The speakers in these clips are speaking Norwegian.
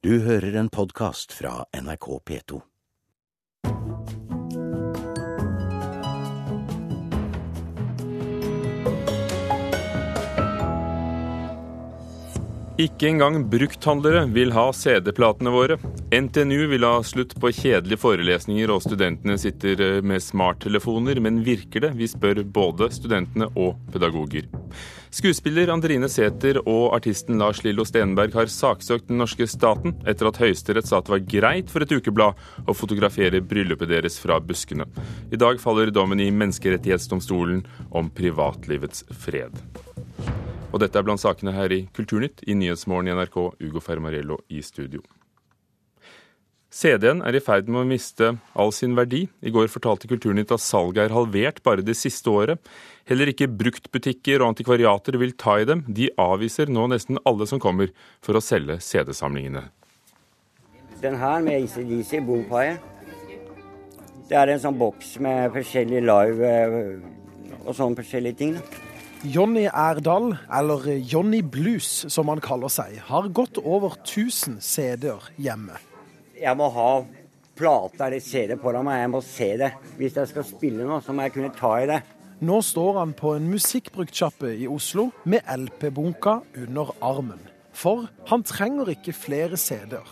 Du hører en podkast fra NRK P2. Ikke engang brukthandlere vil ha CD-platene våre. NTNU vil ha slutt på kjedelige forelesninger og studentene sitter eh, med smarttelefoner, men virker det? Vi spør både studentene og pedagoger. Skuespiller Andrine Sæther og artisten Lars Lillo Stenberg har saksøkt den norske staten etter at Høyesterett sa at det var greit for et ukeblad å fotografere bryllupet deres fra buskene. I dag faller dommen i Menneskerettighetsdomstolen om privatlivets fred. Og dette er blant sakene her i Kulturnytt i Nyhetsmorgen i NRK, Ugo Fermarello i studio. CD-en er i ferd med å miste all sin verdi. I går fortalte Kulturnytt at salget er halvert bare det siste året. Heller ikke bruktbutikker og antikvariater vil ta i dem. De avviser nå nesten alle som kommer for å selge CD-samlingene. Den her med ACDC, Bompire, det er en sånn boks med forskjellige live eh, og sånne forskjellige ting. da. Jonny Erdal, eller Jonny Blues som han kaller seg, har godt over 1000 CD-er hjemme. Jeg må ha plate eller CD foran meg, jeg må se det. Hvis jeg skal spille noe, så må jeg kunne ta i det. Nå står han på en musikkbruktsjappe i Oslo med LP-bunka under armen. For han trenger ikke flere CD-er.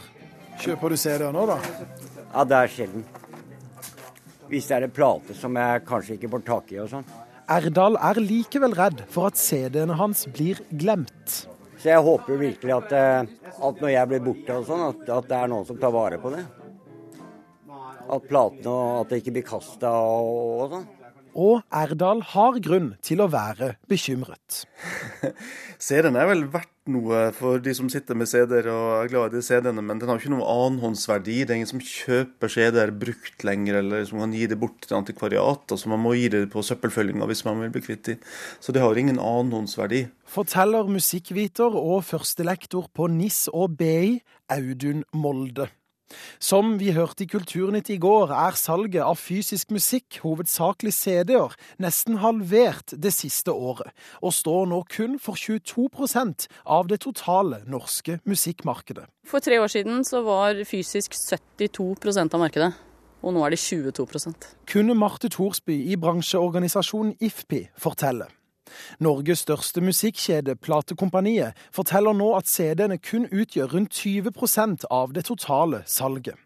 Kjøper du CD-er nå, da? Ja, det er sjelden. Hvis det er en plate som jeg kanskje ikke får tak i og sånn. Erdal er likevel redd for at CD-ene hans blir glemt. Så jeg håper virkelig at, eh, at når jeg blir borte og sånn, at, at det er noen som tar vare på det. At platene og at det ikke blir kasta og, og sånn. Og Erdal har grunn til å være bekymret. CD-en er vel verdt noe for de som sitter med CD-er og er glad i de CD-ene, men den har ikke noe annenhåndsverdi. Det er ingen som kjøper CD-er brukt lenger, eller som kan gi det bort til antikvariat. Altså man må gi det på søppelfølginga hvis man vil bli kvitt dem. Så det har ingen annenhåndsverdi. Forteller musikkviter og førstelektor på NIS og BI, Audun Molde. Som vi hørte i Kulturnytt i går, er salget av fysisk musikk, hovedsakelig CD-er, nesten halvert det siste året, og står nå kun for 22% av det totale norske musikkmarkedet. For tre år siden så var fysisk 72% av markedet, og nå er det 22% Kunne Marte Thorsby i bransjeorganisasjonen IFPI fortelle. Norges største musikkjede, Platekompaniet, forteller nå at CD-ene kun utgjør rundt 20% av det totale salget.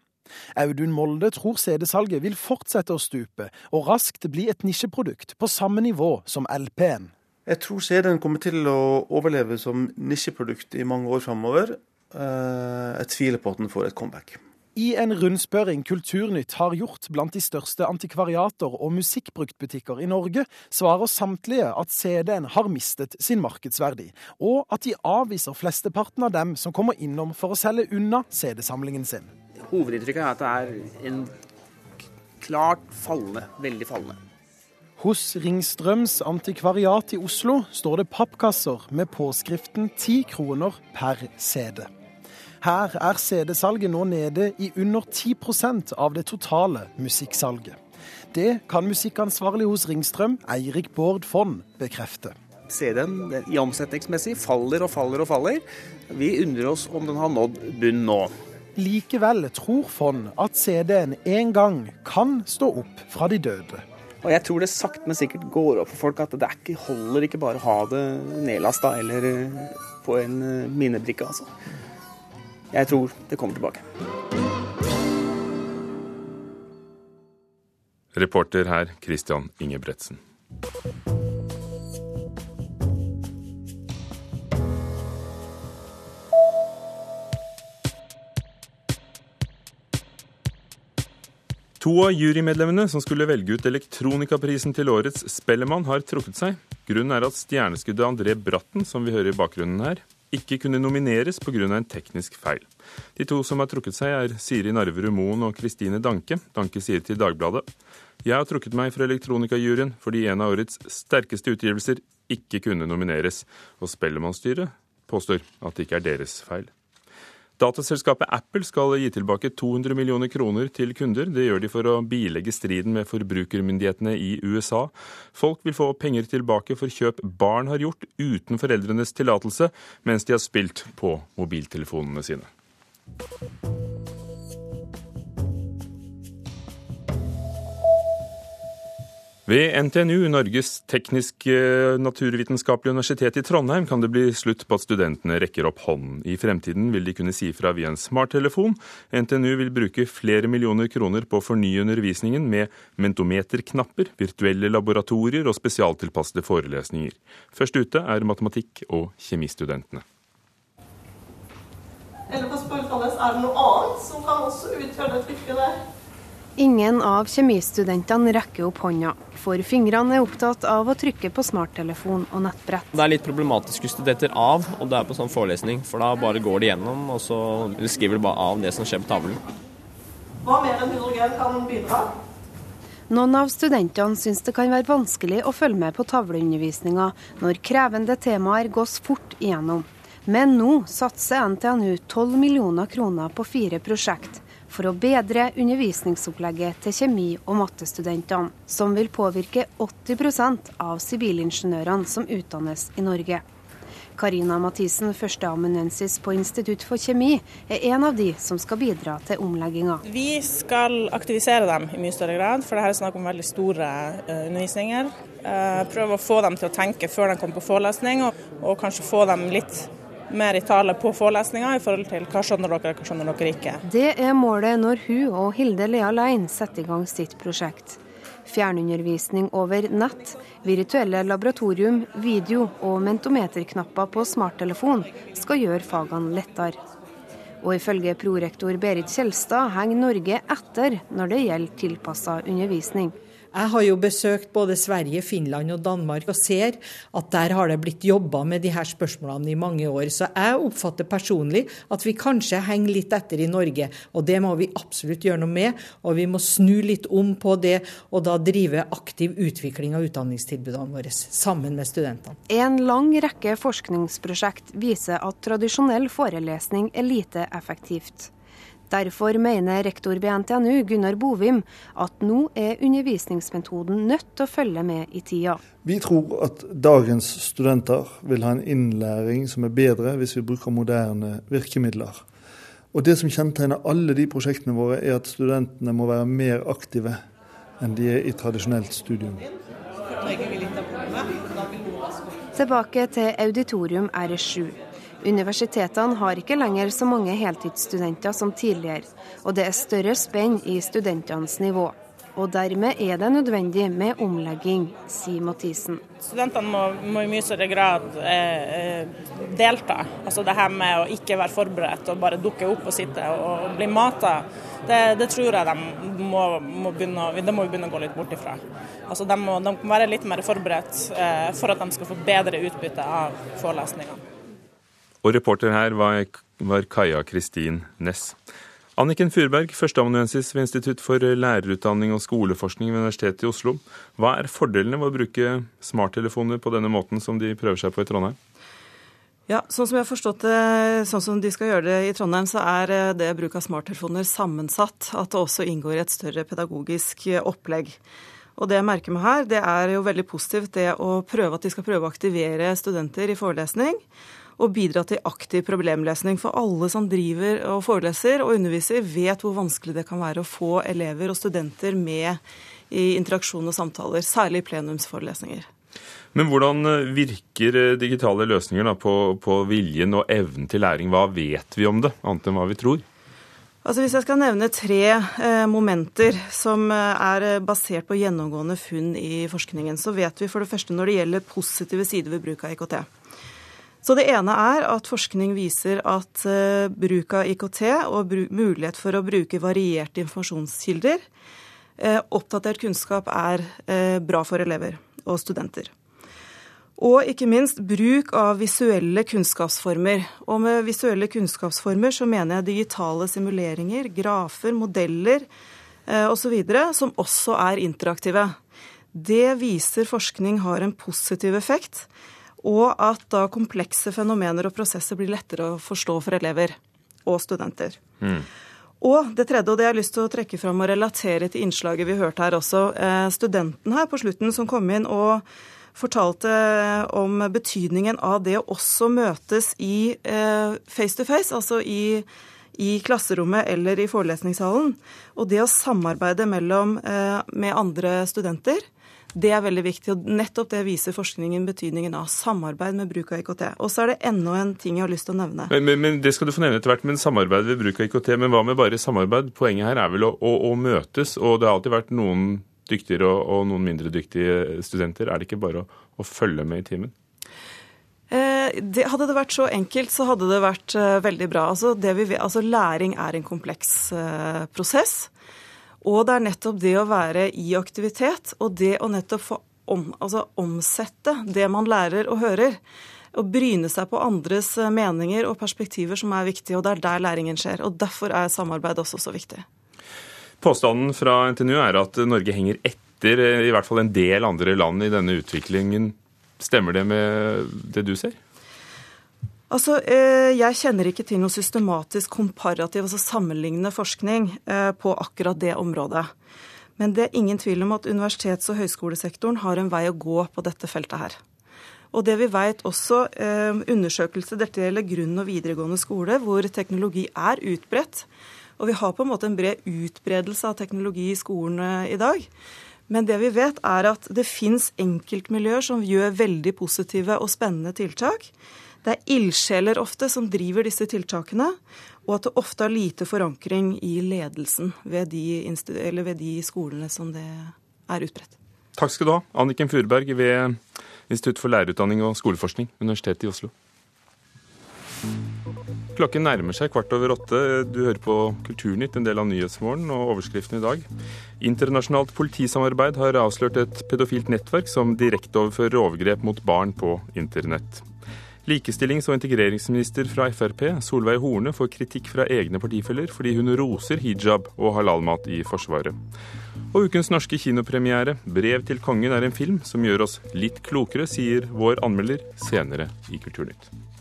Audun Molde tror CD-salget vil fortsette å stupe, og raskt bli et nisjeprodukt på samme nivå som LP-en. Jeg tror CD-en kommer til å overleve som nisjeprodukt i mange år framover. Jeg tviler på at den får et comeback. I en rundspørring Kulturnytt har gjort blant de største antikvariater og musikkbruktbutikker i Norge, svarer samtlige at CD-en har mistet sin markedsverdi, og at de avviser flesteparten av dem som kommer innom for å selge unna CD-samlingen sin. Hovedinntrykket er at det er en klart fallende, veldig fallende. Hos Ringstrøms antikvariat i Oslo står det pappkasser med påskriften 10 kroner per CD. Her er CD-salget nå nede i under 10% av det totale musikksalget. Det kan musikkansvarlig hos Ringstrøm, Eirik Bård Fonn, bekrefte. CD-en i omsetningsmessig faller og faller og faller. Vi undrer oss om den har nådd bunn nå. Likevel tror Fonn at CD-en en gang kan stå opp fra de døde. Og jeg tror det sakte, men sikkert går opp for folk at det ikke, holder ikke bare å ha det nedlasta eller på en minnebrikke, altså. Jeg tror det kommer tilbake. Reporter her Christian Ingebretsen. To av jurymedlemmene som skulle velge ut elektronikaprisen til årets Spellemann, har trukket seg. Grunnen er at stjerneskuddet André Bratten, som vi hører i bakgrunnen her, ikke kunne nomineres pga. en teknisk feil. De to som har trukket seg, er Siri Narverud Moen og Kristine Danke. Danke sier til Dagbladet jeg har trukket meg fra elektronikajuryen fordi en av årets sterkeste utgivelser ikke kunne nomineres, og Spellemannstyret påstår at det ikke er deres feil. Dataselskapet Apple skal gi tilbake 200 millioner kroner til kunder. Det gjør de for å bilegge striden med forbrukermyndighetene i USA. Folk vil få penger tilbake for kjøp barn har gjort uten foreldrenes tillatelse, mens de har spilt på mobiltelefonene sine. Ved NTNU, Norges teknisk-naturvitenskapelige universitet i Trondheim, kan det bli slutt på at studentene rekker opp hånden. I fremtiden vil de kunne si fra via en smarttelefon. NTNU vil bruke flere millioner kroner på å fornye undervisningen med mentometerknapper, virtuelle laboratorier og spesialtilpassede forelesninger. Først ute er matematikk- og kjemistudentene. Eller på spørsmålet er det noe annet som kan også utgjøre det trykket der. Ingen av kjemistudentene rekker opp hånda, for fingrene er opptatt av å trykke på smarttelefon og nettbrett. Det er litt problematisk hvis du detter av, og det er på sånn forelesning, for da bare går det gjennom, og så skriver du bare av det som skjer på tavlen. Hva mer enn hydrogen kan bidra? Noen av studentene syns det kan være vanskelig å følge med på tavleundervisninga når krevende temaer gås fort igjennom. Men nå satser NTNU 12 millioner kroner på fire prosjekt for å bedre undervisningsopplegget til kjemi- og mattestudentene, som vil påvirke 80% av sivilingeniørene som utdannes i Norge. Karina Mathisen, førsteamanuensis på Institutt for kjemi, er en av de som skal bidra til omlegginga. Vi skal aktivisere dem i mye større grad, for det er snakk om veldig store uh, undervisninger. Uh, prøve å få dem til å tenke før de kommer på forelesning, og, og kanskje få dem litt mer i tale på forelesninga i forhold til hva skjønner dere, hva skjønner dere ikke. Det er målet når hun og Hilde Lea Lein setter i gang sitt prosjekt. Fjernundervisning over nett, virtuelle laboratorium, video og mentometerknapper på smarttelefon skal gjøre fagene lettere. Og ifølge prorektor Berit Kjelstad henger Norge etter når det gjelder tilpassa undervisning. Jeg har jo besøkt både Sverige, Finland og Danmark og ser at der har det blitt jobba med de her spørsmålene i mange år. Så jeg oppfatter personlig at vi kanskje henger litt etter i Norge. Og det må vi absolutt gjøre noe med. Og vi må snu litt om på det, og da drive aktiv utvikling av utdanningstilbudene våre sammen med studentene. En lang rekke forskningsprosjekt viser at tradisjonell forelesning er lite effektivt. Derfor mener rektor ved NTNU, Gunnar Bovim, at nå er undervisningsmetoden nødt til å følge med i tida. Vi tror at dagens studenter vil ha en innlæring som er bedre hvis vi bruker moderne virkemidler. Og Det som kjennetegner alle de prosjektene våre, er at studentene må være mer aktive enn de er i tradisjonelt studium. Tilbake til auditorium R7. Universitetene har ikke lenger så mange heltidsstudenter som tidligere, og det er større spenn i studentenes nivå. Og dermed er det nødvendig med omlegging, sier Mathisen. Studentene må, må, i mye større grad eh, eh, delta. Altså det her med å ikke være forberedt og bare dukke opp og sitte og, og bli mata, det, det, tror jeg de må, må begynne, må begynne å gå litt bort ifra. Altså de, må, de være litt mer forberedt eh, for at de skal få bedre utbytte av forelesningene. Og reporter her var, var Kaja Kristin Næss. Anniken Furberg, førsteamanuensis ved Institutt for lærerutdanning og skoleforskning ved Universitetet i Oslo. Hva er fordelene ved å bruke smarttelefoner på denne måten som de prøver seg på i Trondheim? Ja, sånn som jeg har forstått det, sånn som de skal gjøre det i Trondheim, så er eh, det bruk av smarttelefoner sammensatt. At det også inngår i et større pedagogisk eh, opplegg. Og det jeg merker meg her, det er jo veldig positivt det å prøve at de skal prøve å aktivere studenter i forelesning og bidra til aktiv problemlesning. For alle som driver og foreleser og underviser, vet hvor vanskelig det kan være å få elever og studenter med i interaksjon og samtaler, særlig i plenumsforelesninger. Men hvordan eh, virker eh, digitale løsninger da, på, på viljen og evnen til læring? Hva vet vi om det, annet enn hva vi tror? Altså Hvis jeg skal nevne tre eh, momenter som eh, er basert på gjennomgående funn i forskningen, så vet vi for det første når det gjelder positive sider ved bruk av IKT. Så Det ene er at forskning viser at uh, bruk av IKT og mulighet for å bruke varierte informasjonskilder, uh, oppdatert kunnskap, er uh, bra for elever og studenter. Og ikke minst bruk av visuelle kunnskapsformer. Og med visuelle kunnskapsformer så mener jeg digitale simuleringer, grafer, modeller eh, osv. som også er interaktive. Det viser forskning har en positiv effekt og at da komplekse fenomener og prosesser blir lettere å forstå for elever og studenter. Mm. Og det tredje, og det jeg har lyst til å trekke fram og relatere til innslaget vi hørte her også, eh, studenten her på slutten som kom inn og fortalte om betydningen av det å også møtes i eh, face to face, altså i, i klasserommet eller i forelesningssalen. Og det å samarbeide mellom, eh, med andre studenter, det er veldig viktig. og Nettopp det viser forskningen betydningen av. Samarbeid med bruk av IKT. Og så er det enda en ting jeg har lyst til å nevne. Men, men, men Det skal du få nevne etter hvert, men samarbeid ved bruk av IKT. Men hva med bare samarbeid? Poenget her er vel å, å, å møtes, og det har alltid vært noen dyktigere og, og, noen mindre dyktige studenter. Er det ikke bare å, å følge med i timen? Eh, det, hadde det vært så enkelt, så hadde det vært uh, veldig bra. Altså, vi, altså, læring er en kompleks uh, prosess. Og det er nettopp det å være i aktivitet, og det å nettopp få om, altså omsette det man lærer og hører. Og bryne seg på andres eh, meninger og perspektiver som er viktige. Og det er der læringen skjer. Og derfor er samarbeid også så viktig. Påstanden fra NTNU er at Norge henger etter eh, i hvert fall en del andre land i denne utviklingen. Stemmer det med det du ser? Altså, eh, Jeg kjenner ikke til noe systematisk komparativ, altså sammenlignende forskning eh, på akkurat det området. Men det er ingen tvil om at universitets- og høyskolesektoren har en vei å gå på dette feltet her. Og det vi vet også, undersøkelse, undersøkelser, dette gjelder grunn- og videregående skole, hvor teknologi er utbredt. Og vi har på en måte en bred utbredelse av teknologi i skolen i dag. Men det vi vet, er at det fins enkeltmiljøer som gjør veldig positive og spennende tiltak. Det er ildsjeler ofte som driver disse tiltakene, og at det ofte har lite forankring i ledelsen ved de, ved de skolene som det er utbredt. Takk skal du ha, Anniken Furberg ved Institutt for lærerutdanning og skoleforskning, Universitetet i Oslo. Klokken nærmer seg kvart over åtte. Du hører på Kulturnytt, en del av Nyhetsmorgen og overskriften i dag. Internasjonalt politisamarbeid har avslørt et pedofilt nettverk som direkteoverfører overgrep mot barn på internett. Likestillings- og integreringsminister fra Frp, Solveig Horne, får kritikk fra egne partifeller fordi hun roser hijab og halalmat i Forsvaret. Og ukens norske kinopremiere, 'Brev til kongen', er en film som gjør oss litt klokere, sier vår anmelder senere i Kulturnytt.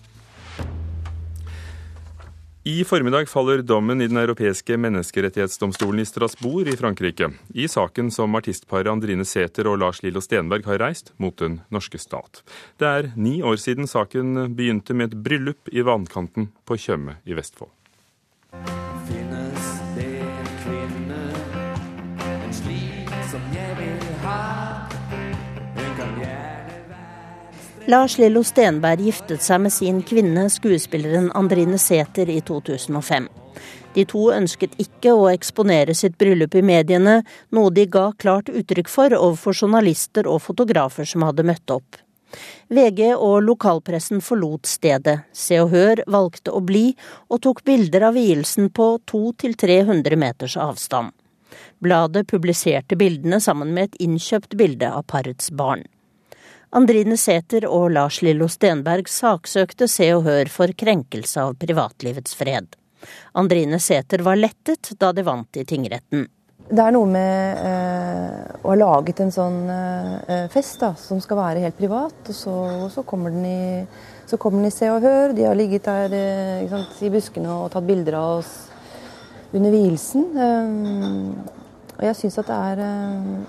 I formiddag faller dommen i Den europeiske menneskerettighetsdomstolen i Strasbourg i Frankrike, i saken som artistparet Andrine Sæther og Lars Lillo Stenberg har reist mot den norske stat. Det er ni år siden saken begynte med et bryllup i vannkanten på Tjøme i Vestfold. Lars Lillo Stenberg giftet seg med sin kvinne, skuespilleren Andrine Sæther, i 2005. De to ønsket ikke å eksponere sitt bryllup i mediene, noe de ga klart uttrykk for overfor journalister og fotografer som hadde møtt opp. VG og lokalpressen forlot stedet. Se og Hør valgte å bli, og tok bilder av vielsen på 200-300 meters avstand. Bladet publiserte bildene sammen med et innkjøpt bilde av parets barn. Andrine Sæther og Lars Lillo Stenberg saksøkte Se og Hør for krenkelse av privatlivets fred. Andrine Sæther var lettet da de vant i tingretten. Det er noe med eh, å ha laget en sånn eh, fest da, som skal være helt privat, og så, så, kommer, den i, så kommer, den i, Se og Hør. De har ligget der eh, sant, i buskene og tatt bilder av oss under vielsen. Um, og jeg syns at det er um,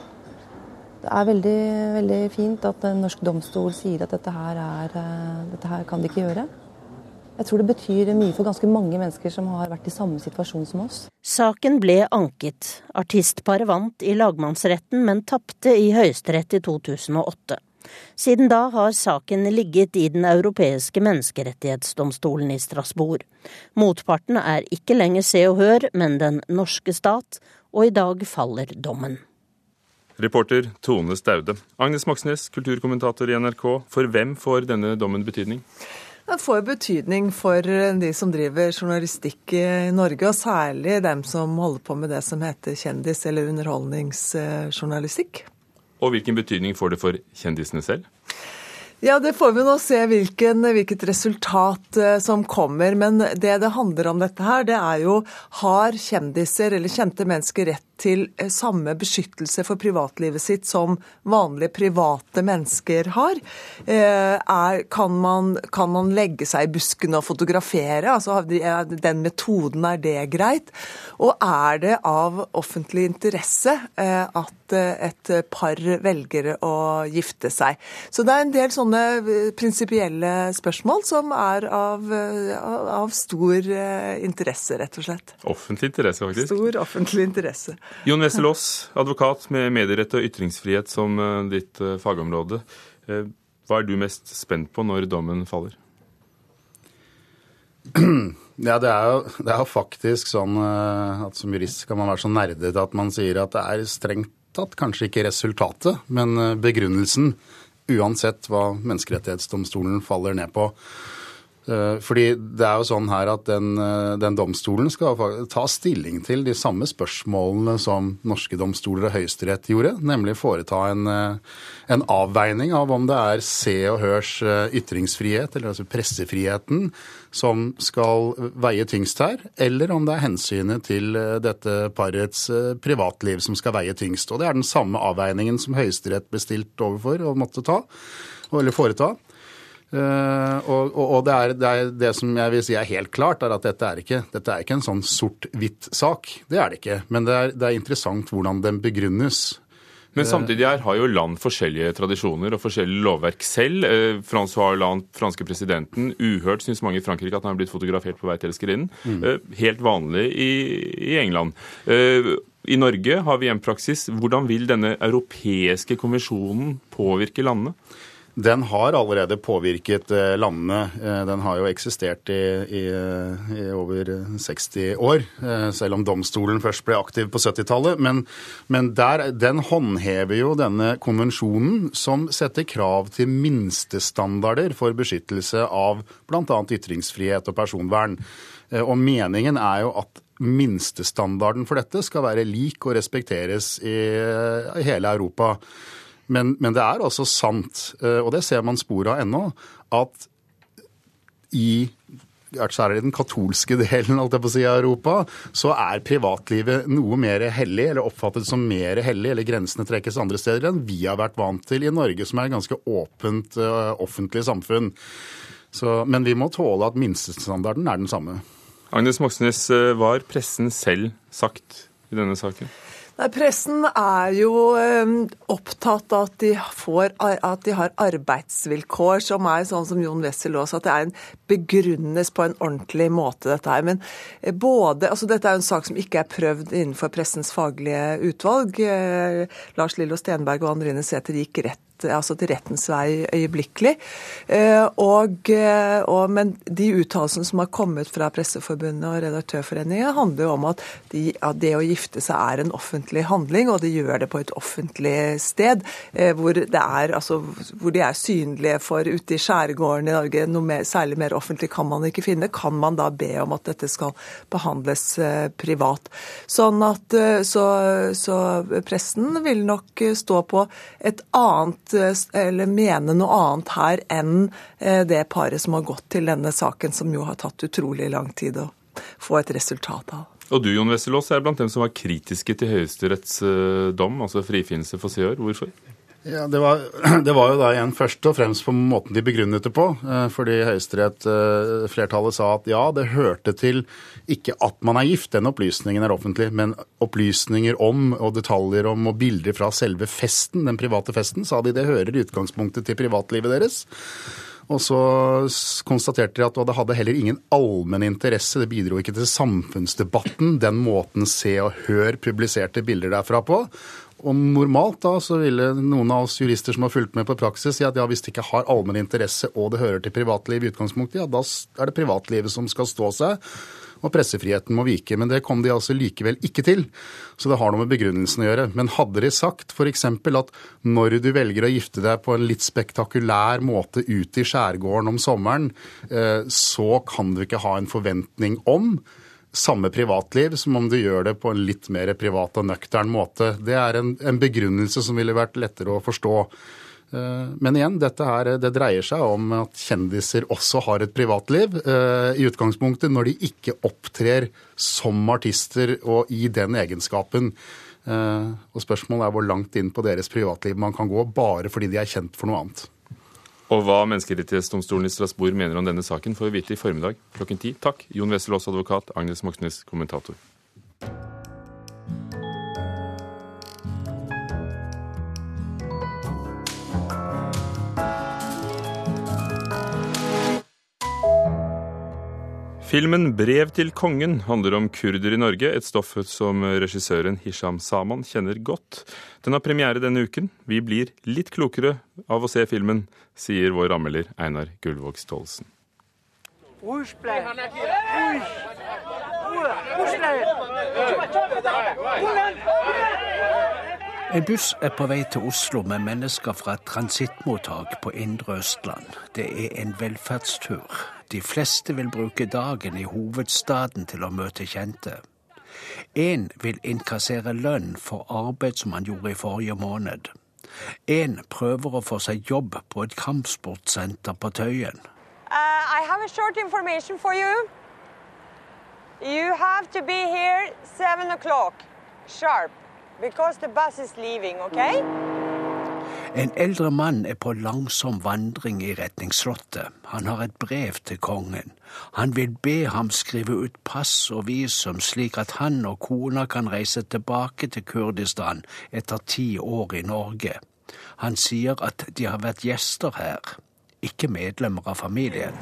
det er veldig, veldig fint at en norsk domstol sier at dette her, er, eh, dette her kan de ikke gjøre. Jeg tror det betyr mye for ganske mange mennesker som har vært i samme situasjon som oss. Saken ble anket. Artistparet vant i lagmannsretten, men tapte i Høyesterett i 2008. Siden da har saken ligget i Den europeiske menneskerettighetsdomstolen i Strasbourg. Motparten er ikke lenger Se og Hør, men den norske stat, og i dag faller dommen. Reporter Tone Staude. Agnes Moxnes, kulturkommentator i NRK. For hvem får denne dommen betydning? Den får betydning for de som driver journalistikk i Norge, og særlig dem som holder på med det som heter kjendis- eller underholdningsjournalistikk. Og hvilken betydning får det for kjendisene selv? Ja, det får vi nå se hvilken, hvilket resultat eh, som kommer. Men det det handler om dette her, det er jo har kjendiser eller kjente mennesker rett til eh, samme beskyttelse for privatlivet sitt som vanlige private mennesker har? Eh, er, kan, man, kan, man, legge seg i buskene og fotografere? Altså, den metoden, er det greit? Og er det av offentlig interesse eh, at et par velger å gifte seg? Så det er en del sånne prinsipielle spørsmål som er av, av stor interesse, rett og slett. Offentlig interesse, faktisk. Stor offentlig interesse. Jon Wessel Aas, advokat med medierett og ytringsfrihet som eh, ditt eh, fagområde. Eh, hva er du mest spent på når dommen faller? Ja, det er, jo, det er jo faktisk sånn at som jurist kan man være så nerdete at man sier at det er strengt tatt kanskje ikke resultatet, men begrunnelsen, uansett hva Menneskerettighetsdomstolen faller ned på. Eh, fordi det er jo sånn her at den, eh, den, domstolen skal ta stilling til de samme spørsmålene som norske domstoler og Høyesterett gjorde, nemlig foreta en, eh, en, avveining av om det er Se og Hørs ytringsfrihet, eller altså pressefriheten, som skal veie tyngst her, eller om det er hensynet til dette parets privatliv som skal veie tyngst. Og det er den samme avveiningen som Høyesterett bestilt overfor og måtte ta, eller foreta. Uh, og, og det, er, det, er, det, som jeg vil si er helt klart, er at dette er ikke, dette er ikke en sånn sort-hvitt sak. Det er det ikke. Men det er, det er interessant hvordan den begrunnes. Men samtidig her har jo land forskjellige tradisjoner og forskjellige lovverk selv. Eh, Francois Hollande, franske presidenten, uhørt syns mange i Frankrike at han er blitt fotografert på vei til elskerinnen. Mm. Eh, helt vanlig i, i England. Eh, I Norge har vi en praksis. Hvordan vil denne europeiske konvensjonen påvirke landene? Den har allerede påvirket eh, landene. Eh, den har jo eksistert i, i, i, over 60 år, eh, selv om domstolen først ble aktiv på 70-tallet. Men, men der, den håndhever jo denne konvensjonen som setter krav til minstestandarder for beskyttelse av bl.a. ytringsfrihet og personvern. Og meningen er jo at minstestandarden for dette skal være lik og respekteres i, hele Europa. Men, men, det er også sant, eh, og det ser man spor av ennå, at i særlig den katolske delen av Europa, så er privatlivet noe mer hellig, eller oppfattet som mer hellig, eller grensene trekkes andre steder enn vi har vært vant til i Norge, som er et ganske åpent uh, offentlig samfunn. Så, men vi må tåle at minstestandarden er den samme. Agnes Moxnes, var hva har pressen selv sagt i denne saken? Nei, Pressen er jo eh, opptatt av at de, får, at de, har arbeidsvilkår som er sånn som Jon Wessel også, at det er en begrunnes på en ordentlig måte, dette her. Men eh, både, altså dette er jo en sak som ikke er prøvd innenfor pressens faglige utvalg. Eh, Lars Lillo Stenberg og Andrine Sæther gikk rett altså til rettens vei øyeblikkelig. Eh, og, eh, og, men de uttalelsene som har kommet fra Presseforbundet og Redaktørforeningen, handler jo om at, de, at, det å gifte seg er en offentlig handling, og de gjør det på et offentlig sted. Eh, hvor, er, altså, hvor de er synlige for ute i skjærgården i Norge. Noe mer, særlig mer offentlig kan man ikke finne. Kan man da be om at dette skal behandles privat? Sånn at så, så pressen vil nok stå på et annet eller mene noe annet her enn eh, det paret som har gått til denne saken, som jo har tatt utrolig lang tid å få et resultat av. Og du Jon Wesselås, er blant dem som var kritiske til Høyesteretts eh, dom, altså frifinnelse for Seør. Hvorfor? Ja, det var, det var, jo da igjen først og fremst på måten de begrunnet det på. Eh, fordi Høyesterett-flertallet sa at ja, det hørte til ikke at man er gift, den opplysningen er offentlig, men opplysninger om og detaljer om og bilder fra selve festen, den private festen, sa de det hører i utgangspunktet til privatlivet deres. Og så konstaterte de at det hadde heller ingen allmenn interesse. Det bidro ikke til samfunnsdebatten, den måten Se og Hør publiserte bilder derfra på. Og normalt da så ville noen av oss jurister som har fulgt med på praksis, si at ja, hvis det ikke har allmenn interesse og det hører til privatliv i utgangspunktet, ja, da er det privatlivet som skal stå seg. Og pressefriheten må vike. Men det kom de altså likevel ikke til. Så det har noe med begrunnelsen å gjøre. Men hadde de sagt f.eks. at når du velger å gifte deg på en litt spektakulær måte ute i skjærgården om sommeren, eh, så kan du ikke ha en forventning om samme privatliv som om du gjør det på en litt mer privat og nøktern måte. Det er en, en begrunnelse som ville vært lettere å forstå. Eh, men igjen, dette her, det dreier seg om at kjendiser også har et privatliv eh, i utgangspunktet, når de ikke opptrer som artister og i den egenskapen. Eh, og spørsmålet er hvor langt inn på deres privatliv man kan gå bare fordi de er kjent for noe annet. Og hva Menneskerettighetsdomstolen i Strasbourg mener om denne saken, får vi vite i formiddag klokken ti. Takk, Jon Wesselås, advokat, Agnes Moxnes, kommentator. Filmen 'Brev til kongen' handler om kurder i Norge, et stoff som regissøren Hisham Saman kjenner godt. Den har premiere denne uken. Vi blir litt klokere av å se filmen, sier vår rammeler Einar Gullvåg Staalesen. En buss er på vei til Oslo med mennesker fra et transittmottak på indre Østland. Det er en velferdstur. De fleste vil bruke dagen i hovedstaden til å møte kjente. Én vil innkassere lønn for arbeid som han gjorde i forrige måned. Én prøver å få seg jobb på et kampsportsenter på Tøyen. Uh, sharp because the bus is leaving, okay? En eldre mann er på langsom vandring i retning Slottet. Han har et brev til kongen. Han vil be ham skrive ut pass og visum slik at han og kona kan reise tilbake til Kurdistan etter ti år i Norge. Han sier at de har vært gjester her, ikke medlemmer av familien.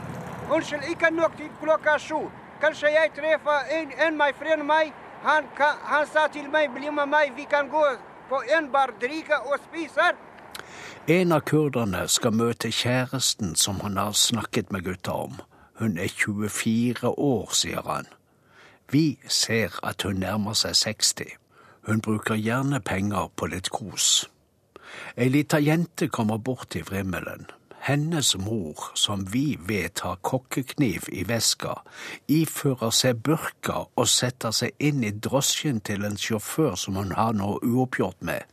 Unnskyld, ikke nok til klokka sju. Kanskje jeg treffer en, en meg friend meg. Han, han, sa til meg, bli med meg, vi kan gå på en bar, drikke og spise. En av kurderne skal møte kjæresten som han har snakket med gutta om. Hun er 24 år, sier han. Vi ser at hun nærmer seg 60. Hun bruker gjerne penger på litt kos. Ei lita jente kommer bort i vrimmelen. Hennes mor, som vi vet har kokkekniv i veska, ifører seg burka og setter seg inn i drosjen til en sjåfør som hun har noe uoppgjort med.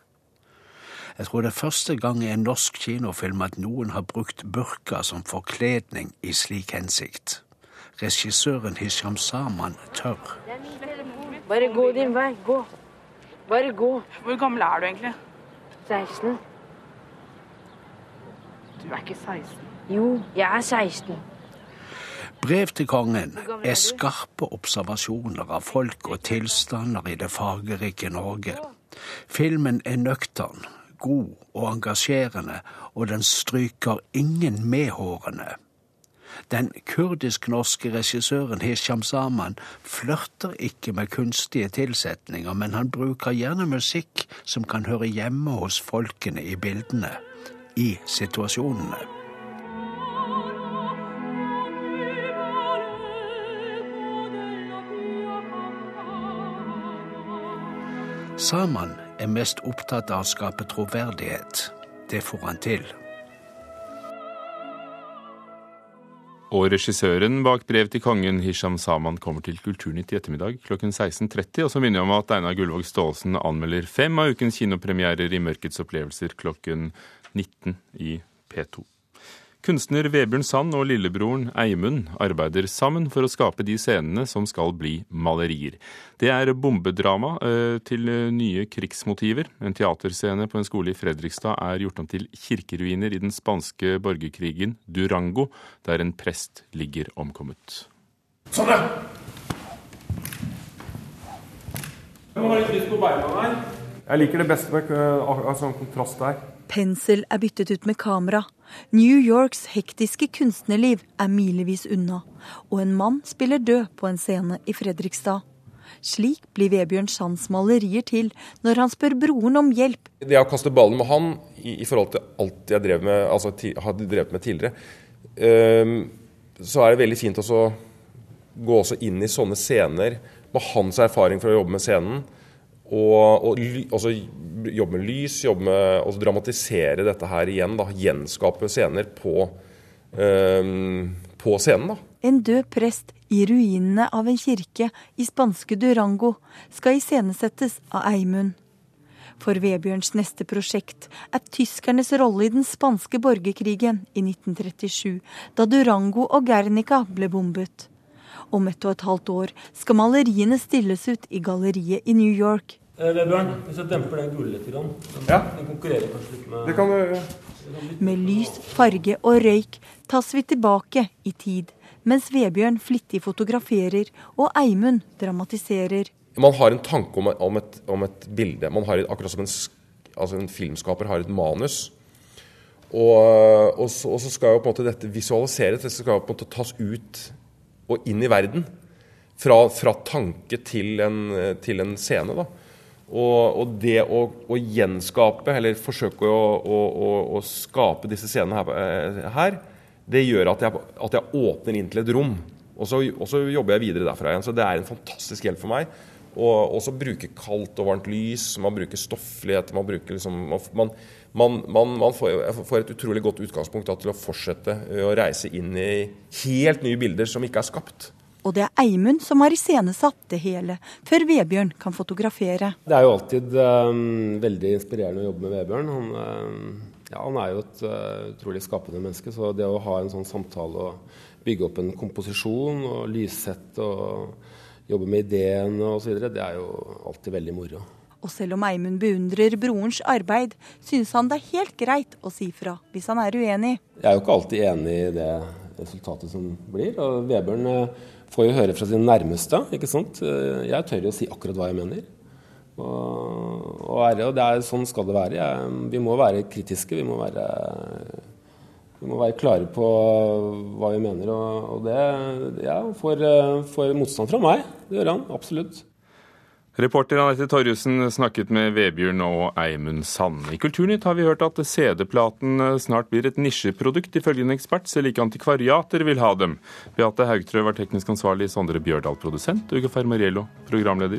Jeg tror det er første gang i en norsk kinofilm at noen har brukt burka som forkledning i slik hensikt. Regissøren Hisham Saman tør. Bare gå din vei. Gå. Bare gå. Hvor gammel er du egentlig? 16. Du er ikke 16. Jo, jeg er 16. Brev til kongen er skarpe observasjoner av folk og tilstander i det fargerike Norge. Filmen er nøktern, god og engasjerende, og den stryker ingen med hårene. Den kurdisk-norske regissøren Hisham Saman flørter ikke med kunstige tilsetninger, men han bruker gjerne musikk som kan høre hjemme hos folkene i bildene, i situasjonene. Saman er mest opptatt av å skape troverdighet. Det får han til. Og regissøren bak Brev til kongen, Hisham Saman, kommer til Kulturnytt i ettermiddag klokken 16.30. Og så minner jeg om at Einar Gullvåg Staalesen anmelder fem av ukens kinopremierer i Mørkets opplevelser klokken 19 i P2. Kunstner Vebjørn Sand og lillebroren Eimund arbeider sammen for å skape de scenene som skal bli malerier. Det er bombedrama eh, til nye krigsmotiver. En teaterscene på en skole i Fredrikstad er gjort om til kirkeruiner i den spanske borgerkrigen Durango, der en prest ligger omkommet. Sånn, ja! Jeg har litt lyst på beina her. Jeg liker det best med sånn kontrast der. Pensel er byttet ut med kamera. New Yorks hektiske kunstnerliv er milevis unna, og en mann spiller død på en scene i Fredrikstad. Slik blir Vebjørn Sands malerier til når han spør broren om hjelp. Det å kaste ballen med han i, i forhold til alt jeg drev med, altså, hadde drevet med tidligere, um, så er det veldig fint å gå inn i sånne scener med hans erfaring fra å jobbe med scenen. Og, og altså, jobbe med lys, jobbe med å dramatisere dette her igjen. da, Gjenskape scener på, um, på scenen. da. En død prest i ruinene av en kirke i spanske Durango skal iscenesettes av Eimund. For Vebjørns neste prosjekt er tyskernes rolle i den spanske borgerkrigen i 1937, da Durango og Guernica ble bombet. Om ett og et halvt år skal maleriene stilles ut i galleriet i New York. Eh, Vebjørn, hvis jeg demper den gule litt, den, Ja. den konkurrerer kanskje litt med Det kan du Med lys, farge og røyk tas vi tilbake i tid, mens Vebjørn flittig fotograferer og Eimund dramatiserer. Man har en tanke om, om, et, om et bilde. Man har, akkurat som en, altså en filmskaper har et manus. Og, og, så, og så skal jo på en måte dette visualiseres, det skal jo på en måte tas ut og inn i verden. Fra, fra tanke til en, til en scene. da. Og, og det å, å gjenskape, eller forsøke å, å, å, skape disse scenene her, eh, her, det gjør at jeg, at jeg åpner inn til et rom. Og så, og så jobber jeg videre derfra igjen. Så det er en fantastisk hjelp for meg. Og også bruke kaldt og varmt lys, man bruker stofflighet man bruker liksom, man, man, man, man får, får et utrolig godt utgangspunkt da, til å fortsette å reise inn i helt nye bilder som ikke er skapt. Og det er Eimund som har iscenesatt det hele, før Vebjørn kan fotografere. Det er jo alltid um, veldig inspirerende å jobbe med Vebjørn. Han, um, ja, han er jo et uh, utrolig skapende menneske, så det å ha en sånn samtale og bygge opp en komposisjon og lyssett og jobbe med ideene osv., det er jo alltid veldig moro. Og selv om Eimund beundrer brorens arbeid, synes han det er helt greit å si fra hvis han er uenig. Jeg er jo ikke alltid enig i det resultatet som blir. og Vebjørn eh, får jo høre fra sine nærmeste. ikke sant? Eh, Jeg tør jo si akkurat hva jeg mener. Og, og, er, og det er, sånn skal det være. Jeg, vi må være kritiske. Vi må være, vi må være klare på hva vi mener. Og, og det ja, får, eh, får motstand fra meg. Det gjør han absolutt. Reporter Anette Torjussen snakket med Vebjørn og Eimund Sand. I Kulturnytt har vi hørt at CD-platen snart blir et nisjeprodukt, ifølge en ekspert, selv ikke antikvariater vil ha dem. Beate Haugtrø var teknisk ansvarlig, Sondre Bjørdal produsent, Ugo Fermariello programleder.